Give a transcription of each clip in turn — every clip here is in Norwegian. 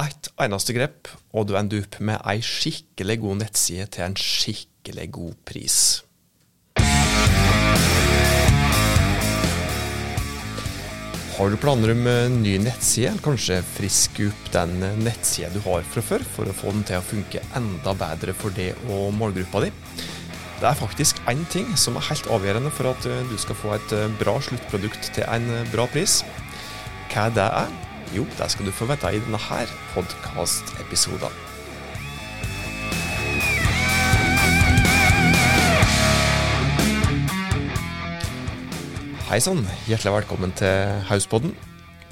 ett eneste grep, og du ender opp med ei skikkelig god nettside til en skikkelig god pris. Har du planer om en ny nettside, eller kanskje friske opp den nettsida du har fra før, for å få den til å funke enda bedre for deg og målgruppa di? Det er faktisk én ting som er helt avgjørende for at du skal få et bra sluttprodukt til en bra pris. Hva det er? Jo, det skal du få vite i denne podkast-episoden. Hei sann, hjertelig velkommen til Hauspodden.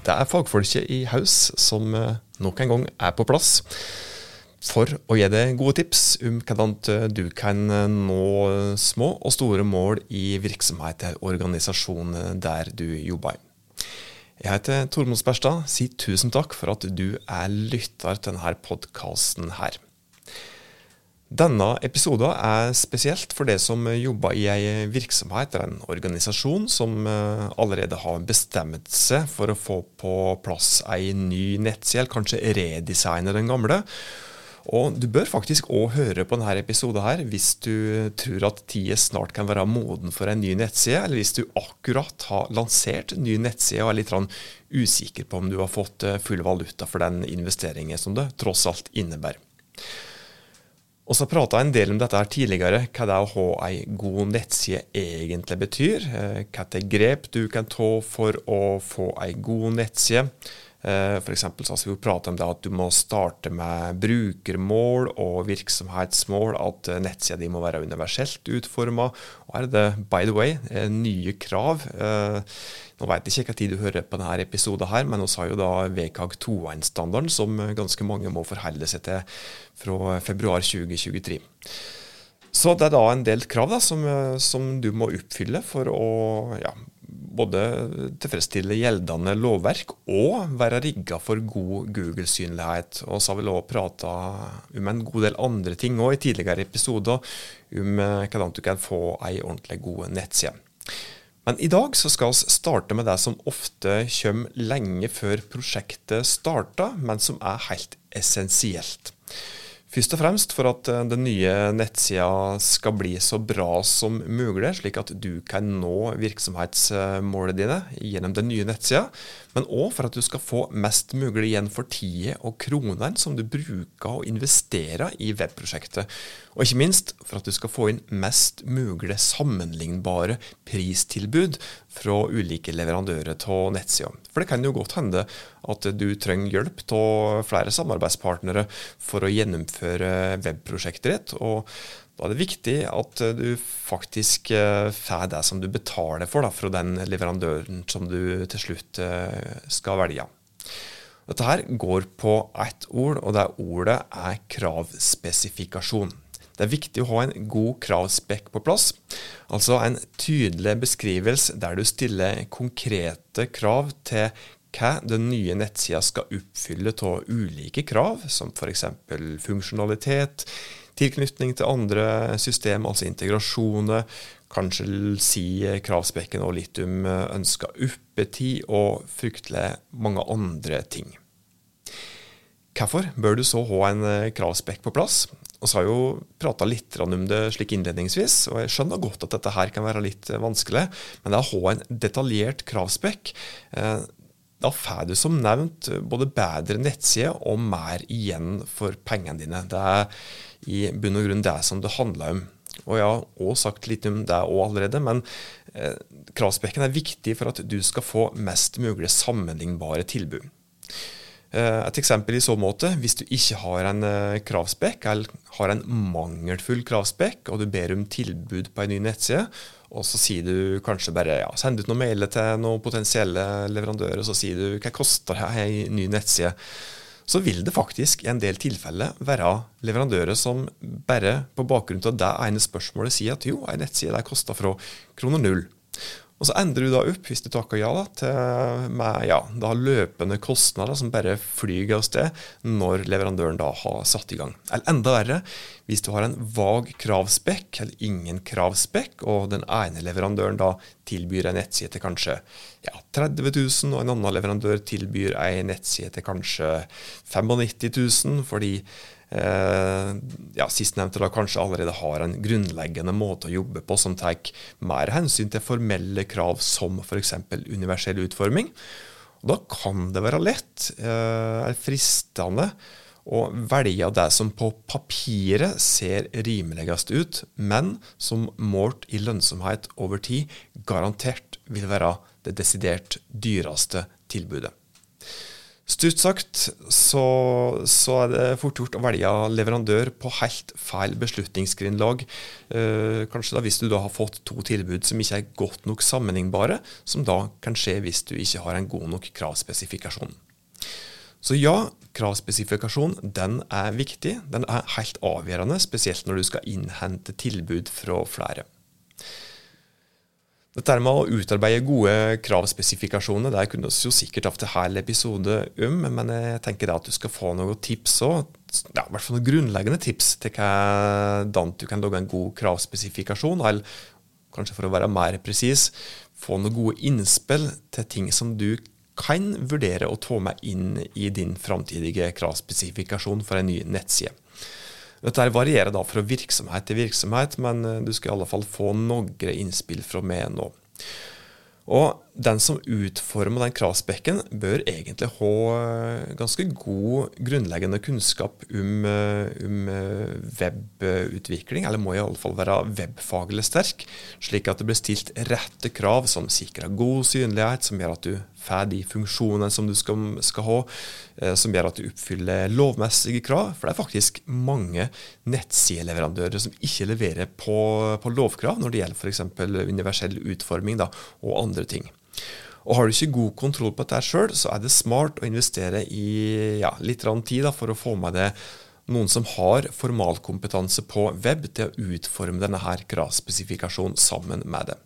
Det er fagfolket i Haus som eh, nok en gang er på plass for å gi deg gode tips om hvordan du kan eh, nå små og store mål i virksomheter og organisasjoner der du jobber. Jeg heter Tormod Sperstad. Si tusen takk for at du er lytter til denne podkasten her. Denne episoden er spesielt for det som jobber i ei virksomhet eller en organisasjon som eh, allerede har bestemt seg for å få på plass ei ny nettside, kanskje redesigne den gamle. Og Du bør faktisk òg høre på denne episoden her hvis du tror at tida snart kan være moden for en ny nettside, eller hvis du akkurat har lansert en ny nettside og er litt usikker på om du har fått eh, full valuta for den investeringen som det tross alt innebærer. Og så prata jeg en del om dette her tidligere, hva det er å ha ei god nettside egentlig betyr. Eh, er grep du kan ta for å få ei god nettside. Eh, eksempel så har vi prata om det at du må starte med brukermål og virksomhetsmål. At eh, nettsida di må være universelt utforma. Og her er det, by the way, nye krav. Nå vet jeg ikke hva tid du hører på denne episoden, her, men vi har jo da WCAG 2.1-standarden som ganske mange må forholde seg til fra februar 2023. Så det er da en del krav da, som, som du må oppfylle for å ja, både tilfredsstille gjeldende lovverk og være rigga for god Google-synlighet. Og så har vi også prata om en god del andre ting òg i tidligere episoder, om eh, hvordan du kan få ei ordentlig god nettside. Men i dag så skal vi starte med det som ofte kommer lenge før prosjektet starter, men som er helt essensielt. Først og fremst for at eh, den nye nettsida skal bli så bra som mulig, slik at du kan nå virksomhetsmålene dine gjennom den nye nettsida, men òg for at du skal få mest mulig igjen for tida og kronene som du bruker og investerer i webprosjektet. Og ikke minst for at du skal få inn mest mulig sammenlignbare pristilbud fra ulike leverandører av nettsida. For det kan jo godt hende at du trenger hjelp av flere samarbeidspartnere for å gjennomføre webprosjektet ditt. og da er det viktig at du faktisk eh, får det som du betaler for da, fra den leverandøren som du til slutt eh, skal velge. Dette her går på ett ord, og det ordet er kravspesifikasjon. Det er viktig å ha en god kravspekk på plass, altså en tydelig beskrivelse der du stiller konkrete krav til hva den nye nettsida skal oppfylle av ulike krav, som f.eks. funksjonalitet, tilknytning til andre system, altså integrasjoner. Kanskje si kravspekken og litt om ønska uppetid og fryktelig mange andre ting. Hvorfor bør du så ha en kravspekk på plass? Vi har jo prata litt om det slik innledningsvis, og jeg skjønner godt at dette her kan være litt vanskelig. Men det å ha en detaljert kravspekk eh, da får du som nevnt både bedre nettside og mer igjen for pengene dine. Det er i bunn og grunn det som det handler om. Og jeg har også sagt litt om det òg allerede, men eh, kravspekken er viktig for at du skal få mest mulig sammenlignbare tilbud. Eh, et eksempel i så måte, hvis du ikke har en eh, kravspekk, eller har en mangelfull kravspekk, og du ber om tilbud på en ny nettside, og så sier du kanskje bare ja, send ut noen mailer til noen potensielle leverandører, og så sier du hva koster det ei ny nettside? Så vil det faktisk i en del tilfeller være leverandører som bare på bakgrunn av det ene spørsmålet sier at jo, ei nettside der koster fra kroner null. Og så ender du da opp, hvis du takker ja, da, til, med ja, da løpende kostnader som bare flyr av sted når leverandøren da har satt i gang. Eller enda verre, hvis du har en vag kravspekk eller ingen kravspekk, og den ene leverandøren da tilbyr en nettside til kanskje ja, 30 000, og en annen leverandør tilbyr en nettside til kanskje 95 000, fordi eh, ja, sistnevnte kanskje allerede har en grunnleggende måte å jobbe på som tar mer hensyn til formelle krav som f.eks. universell utforming. Og da kan det være lett, eh, fristende, å velge det som på papiret ser rimeligst ut, men som målt i lønnsomhet over tid garantert vil være det desidert dyreste tilbudet. Stutt sagt så, så, er det fort gjort å velge leverandør på helt feil beslutningsgrunnlag. Eh, kanskje da hvis du da har fått to tilbud som ikke er godt nok sammenlignbare, som da kan skje hvis du ikke har en god nok kravspesifikasjon. Så ja, kravspesifikasjon den er viktig. Den er helt avgjørende, spesielt når du skal innhente tilbud fra flere. Dette med å utarbeide gode kravspesifikasjoner det kunne vi jo sikkert hatt en hel episode om, men jeg tenker da at du skal få noen tips òg. Ja, I hvert fall noen grunnleggende tips til hvordan du kan lage en god kravspesifikasjon. Eller kanskje for å være mer presis, få noen gode innspill til ting som du kan vurdere å ta med inn i din framtidige kravspesifikasjon for en ny nettside. Dette varierer da fra virksomhet til virksomhet, men eh, du skal i alle fall få noen innspill fra meg nå. Og den som utformer den kravspekken, bør egentlig ha eh, ganske god grunnleggende kunnskap om, eh, om webutvikling, eller må i alle fall være webfaglig sterk, slik at det blir stilt rette krav som sikrer god synlighet, som gjør at du får de funksjonene som du skal, skal, ha, eh, som gjør at du oppfyller lovmessige krav. For det er faktisk mange nettsideleverandører som ikke leverer på, på lovkrav når det gjelder f.eks. universell utforming da, og andre ting. Og Har du ikke god kontroll på dette sjøl, så er det smart å investere i ja, litt tid da, for å få med deg noen som har formalkompetanse på web til å utforme denne her kravspesifikasjonen sammen med det.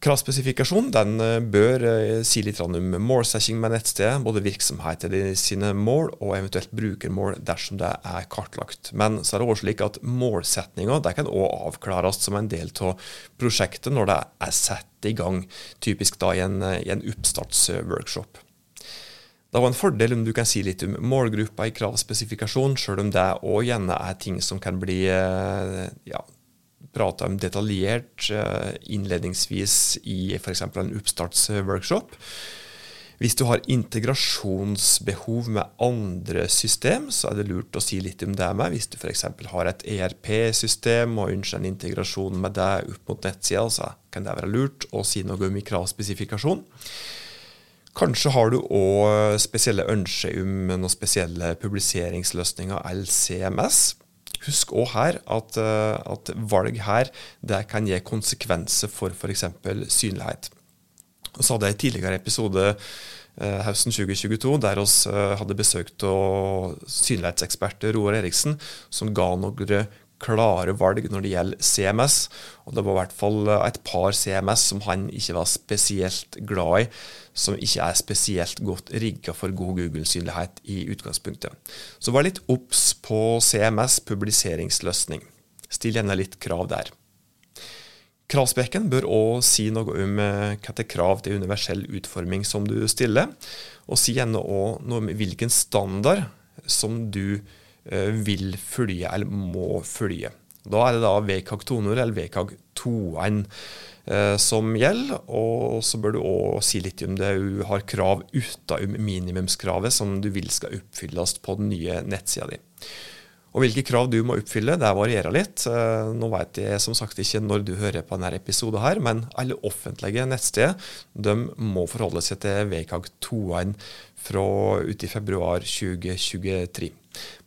Kravspesifikasjon den eh, bør eh, si litt om målsetting med nettstedet, både virksomheter sine mål og eventuelt brukermål dersom det er kartlagt. Men så er det også slik at målsettinga kan også avklares som en del av prosjektet når det er satt i gang, typisk da i en, i en oppstartsworkshop. Det var en fordel om du kan si litt om målgruppa i kravspesifikasjon, sjøl om det òg gjerne er ting som kan bli eh, ja, prata om detaljert eh, innledningsvis i f.eks. en oppstartsworkshop. Hvis du har integrasjonsbehov med andre system, så er det lurt å si litt om det med. Hvis du f.eks. har et ERP-system og ønsker en integrasjon med det opp mot nettsida, så kan det være lurt å si noe om kravspesifikasjon. Kanskje har du òg spesielle ønsker om noen spesielle publiseringsløsninger, LCMS. Husk òg her at, eh, at, valg her det kan gi konsekvenser for f.eks. synlighet. Og så hadde jeg i tidligere episode eh, høsten 2022 der vi eh, hadde besøkt synlighetsekspert Roar Eriksen, som ga noen klare valg når det gjelder CMS. Og det var i hvert fall et par CMS som han ikke var spesielt glad i, som ikke er spesielt godt rigga for god Google-synlighet i utgangspunktet. Så vær litt obs på CMS publiseringsløsning. Still gjerne litt krav der. Kravspekken bør òg si noe om eh, hvilke krav til universell utforming som du stiller, og si gjerne òg noe om hvilken standard som du eh, vil følge eller må følge. Da er det da VKG 200 eller VKG 2.1 eh, som gjelder. Og så bør du òg si litt om det du har krav utenom minimumskravet som du vil skal oppfylles på den nye nettsida di. Og Hvilke krav du må oppfylle, det varierer litt. Eh, nå vet jeg som sagt ikke når du hører på denne episoden, her, men alle offentlige nettsteder de må forholde seg til VKG 2.1 fra ut i februar 2023.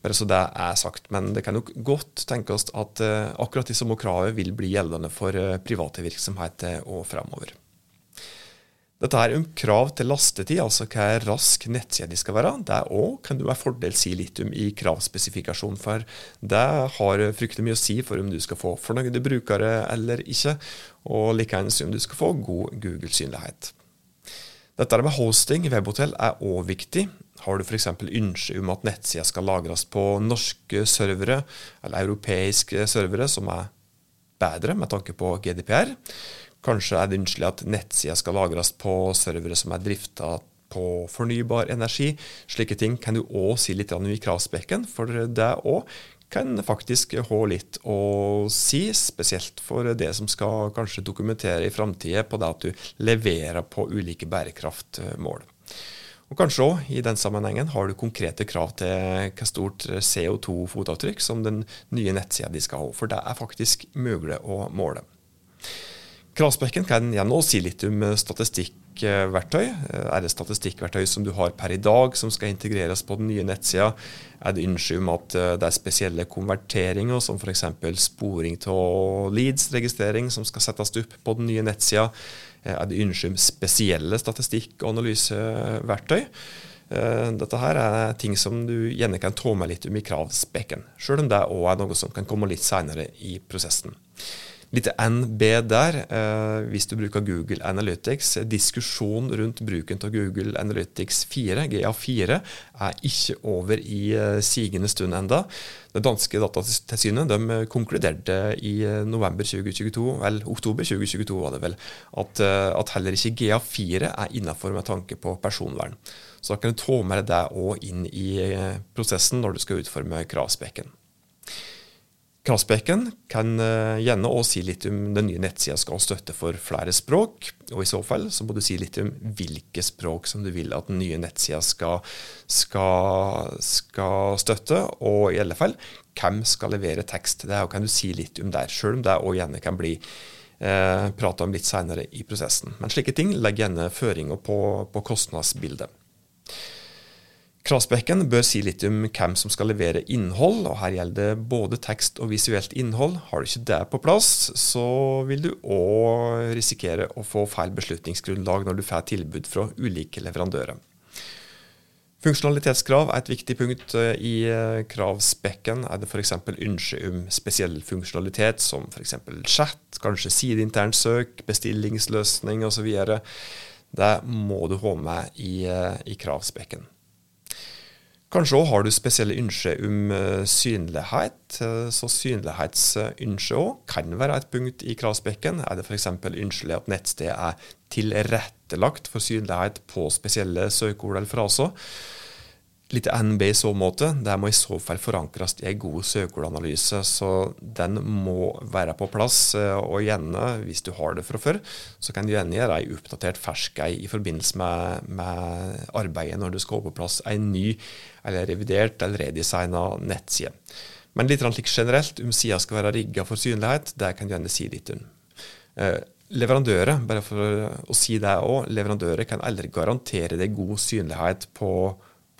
Bare så det er sagt. Men det kan nok godt tenkes at uh, akkurat de samme kravene vil bli gjeldende for uh, private virksomheter og fremover. Dette er om krav til lastetid, altså hva rask nettsiden de skal være, det òg kan du med fordel si litt om i kravspesifikasjonen, for det har fryktelig mye å si for om du skal få fornøyde brukere eller ikke, og likeens om du skal få god Google-synlighet. Dette med hosting i webhotell er òg viktig. Har du f.eks. ønske om at nettsida skal lagres på norske servere eller europeiske servere, som er bedre med tanke på GDPR, Kanskje er det ønskelig at nettsida skal lagres på servere som er drifta på fornybar energi. Slike ting kan du òg si litt om i kravspekken, for det òg kan faktisk ha litt å si, spesielt for det som skal kanskje dokumentere i framtida på det at du leverer på ulike bærekraftmål. Og Kanskje òg i den sammenhengen har du konkrete krav til hvor stort CO2-fotavtrykk som den nye nettsida de skal ha, for det er faktisk mulig å måle. Kravspekken kan igjen også si litt om statistikkverktøy. Er det statistikkverktøy som du har per i dag som skal integreres på den nye nettsida? Er det ønske om at eh, det er spesielle konverteringer, som f.eks. sporing av leads-registrering, som skal settes opp på den nye nettsida? Eh, er det ønske om spesielle statistikk- og analyseverktøy? Eh, dette her er ting som du gjerne kan ta med litt om i kravspekken, sjøl om det òg er noe som kan komme litt seinere i prosessen. Litt NB der, eh, hvis du bruker Google Analytics. Diskusjon rundt bruken av Google Analytics 4, GA4, er ikke over i eh, sigende stund enda. Det danske datatilsynet de eh, konkluderte i eh, november 2022, vel, oktober 2022 var det vel, at, eh, at heller ikke GA4 er innafor med tanke på personvern. Så da kan du ta med deg det òg inn i prosessen når du skal utforme kravspekken. Kravspekken kan uh, gjerne også si litt om den nye nettsida skal støtte for flere språk. Og i så fall så må du si litt om hvilke språk som du vil at den nye nettsida skal, skal, skal, støtte, og i alle fall hvem skal levere tekst. Det kan du si litt om der, sjøl om det òg gjerne kan bli eh, prata om litt seinere i prosessen. Men slike ting legger gjerne føringer på, på kostnadsbildet. Kravspekken bør si litt om hvem som skal levere innhold, og her gjelder det både tekst og visuelt innhold. Har du ikke det på plass, så vil du òg risikere å få feil beslutningsgrunnlag når du får tilbud fra ulike leverandører. Funksjonalitetskrav er et viktig punkt eh, i eh, kravspekken. Er det f.eks. ønske om spesiell funksjonalitet, som f.eks. chat, kanskje sideinternt søk, bestillingsløsning osv., det må du ha med i, eh, i kravspekken. Kanskje òg har du spesielle ønsker om uh, synlighet. Uh, så synlighetsønsker òg kan være et punkt i kravspekken. Er det f.eks. ønskelig at nettstedet er tilrettelagt for synlighet på spesielle søkeord eller fraser? Litt NB i så måte. Det må i så fall forankres i en god søkeordanalyse, så den må være på plass. Og gjerne, hvis du har det fra før, så kan du gjerne gjøre ei oppdatert fersk ei i forbindelse med, med, arbeidet når du skal ha på plass en ny eller revidert eller redesigna nettside. Men litt slik generelt, om sida skal være rigga for synlighet, det kan du gjerne si litt om. Eh, leverandører, bare for å si det òg, leverandører kan aldri garantere deg god synlighet på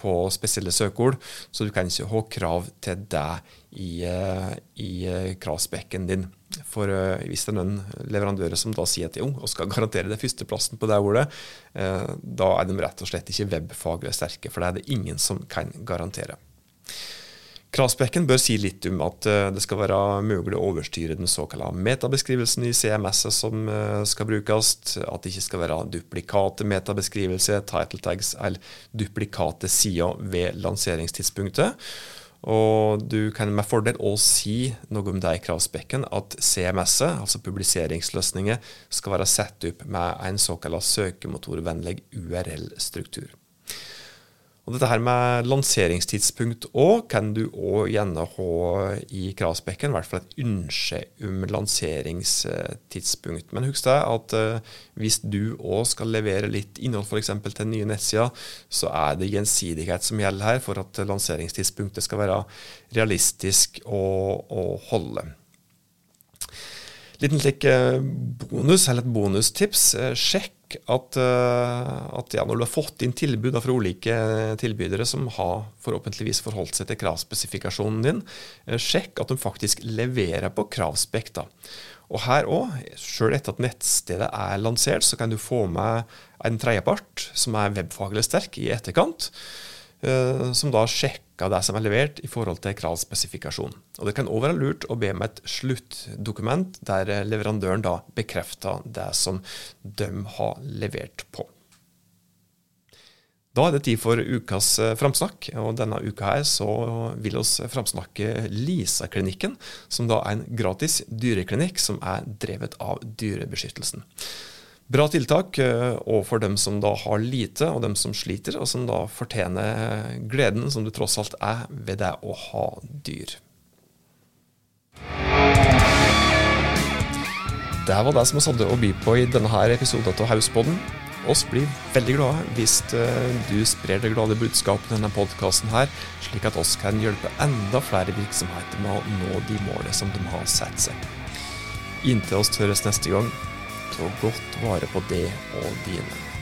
på spesielle søkeord, så du kan ikke ha krav til det i, eh, i eh, kravspekken din. For uh, hvis det er noen leverandører som da sier at jo, og skal garantere det førsteplassen på det ordet, da er de rett og slett ikke webfaglig sterke, for det er det ingen som kan garantere. Kravspekken bør si litt om at eh, det skal være mulig å overstyre den såkalte metabeskrivelsen i CMS-et som eh, skal brukes, at det ikke skal være duplikate metabeskrivelser, title tags eller duplikate sider ved lanseringstidspunktet. Og du kan med fordel også si noe om det i kravspekken, at CMS-et, altså publiseringsløsninger, skal være satt opp med en såkalt søkemotorvennlig URL-struktur. Og Dette her med lanseringstidspunkt òg kan du òg gjerne ha i kravspekken. I hvert fall et ønske om lanseringstidspunkt. Men husk deg at uh, hvis du òg skal levere litt innhold f.eks. til nye nettsider, så er det gjensidighet som gjelder her for at lanseringstidspunktet skal være realistisk å, å holde. Liten slik eh, bonus, eller et bonustips. Eh, at, eh, at ja, når du har fått inn tilbud fra ulike tilbydere som har forhåpentligvis forholdt seg til kravspesifikasjonen din, eh, sjekk at de faktisk leverer på kravspekt. Og her òg, sjøl etter at nettstedet er lansert, så kan du få med en tredjepart som er webfaglig sterk i etterkant. Eh, som da sjekker det som er levert i forhold til kravspesifikasjonen. Og Det kan òg være lurt å be om et sluttdokument der leverandøren da bekrefter det som de har levert på. Da er det tid for ukas eh, framsnakk, og denne uka her så vil oss framsnakke Lisa-klinikken, som da er en gratis dyreklinikk som er drevet av Dyrebeskyttelsen. Bra tiltak, overfor og for dem som da har lite, og dem som sliter, og som da fortjener gleden som det tross alt er ved det å ha dyr. Det var det som vi hadde å by på i denne her episoden av Hauspodden oss blir veldig glade hvis eh, du sprer det glade budskapet i denne podkasten her, slik at oss kan hjelpe enda flere virksomheter med å nå de målene som de har satt seg. Inntil oss tørres neste gang, ta godt vare på det og dine.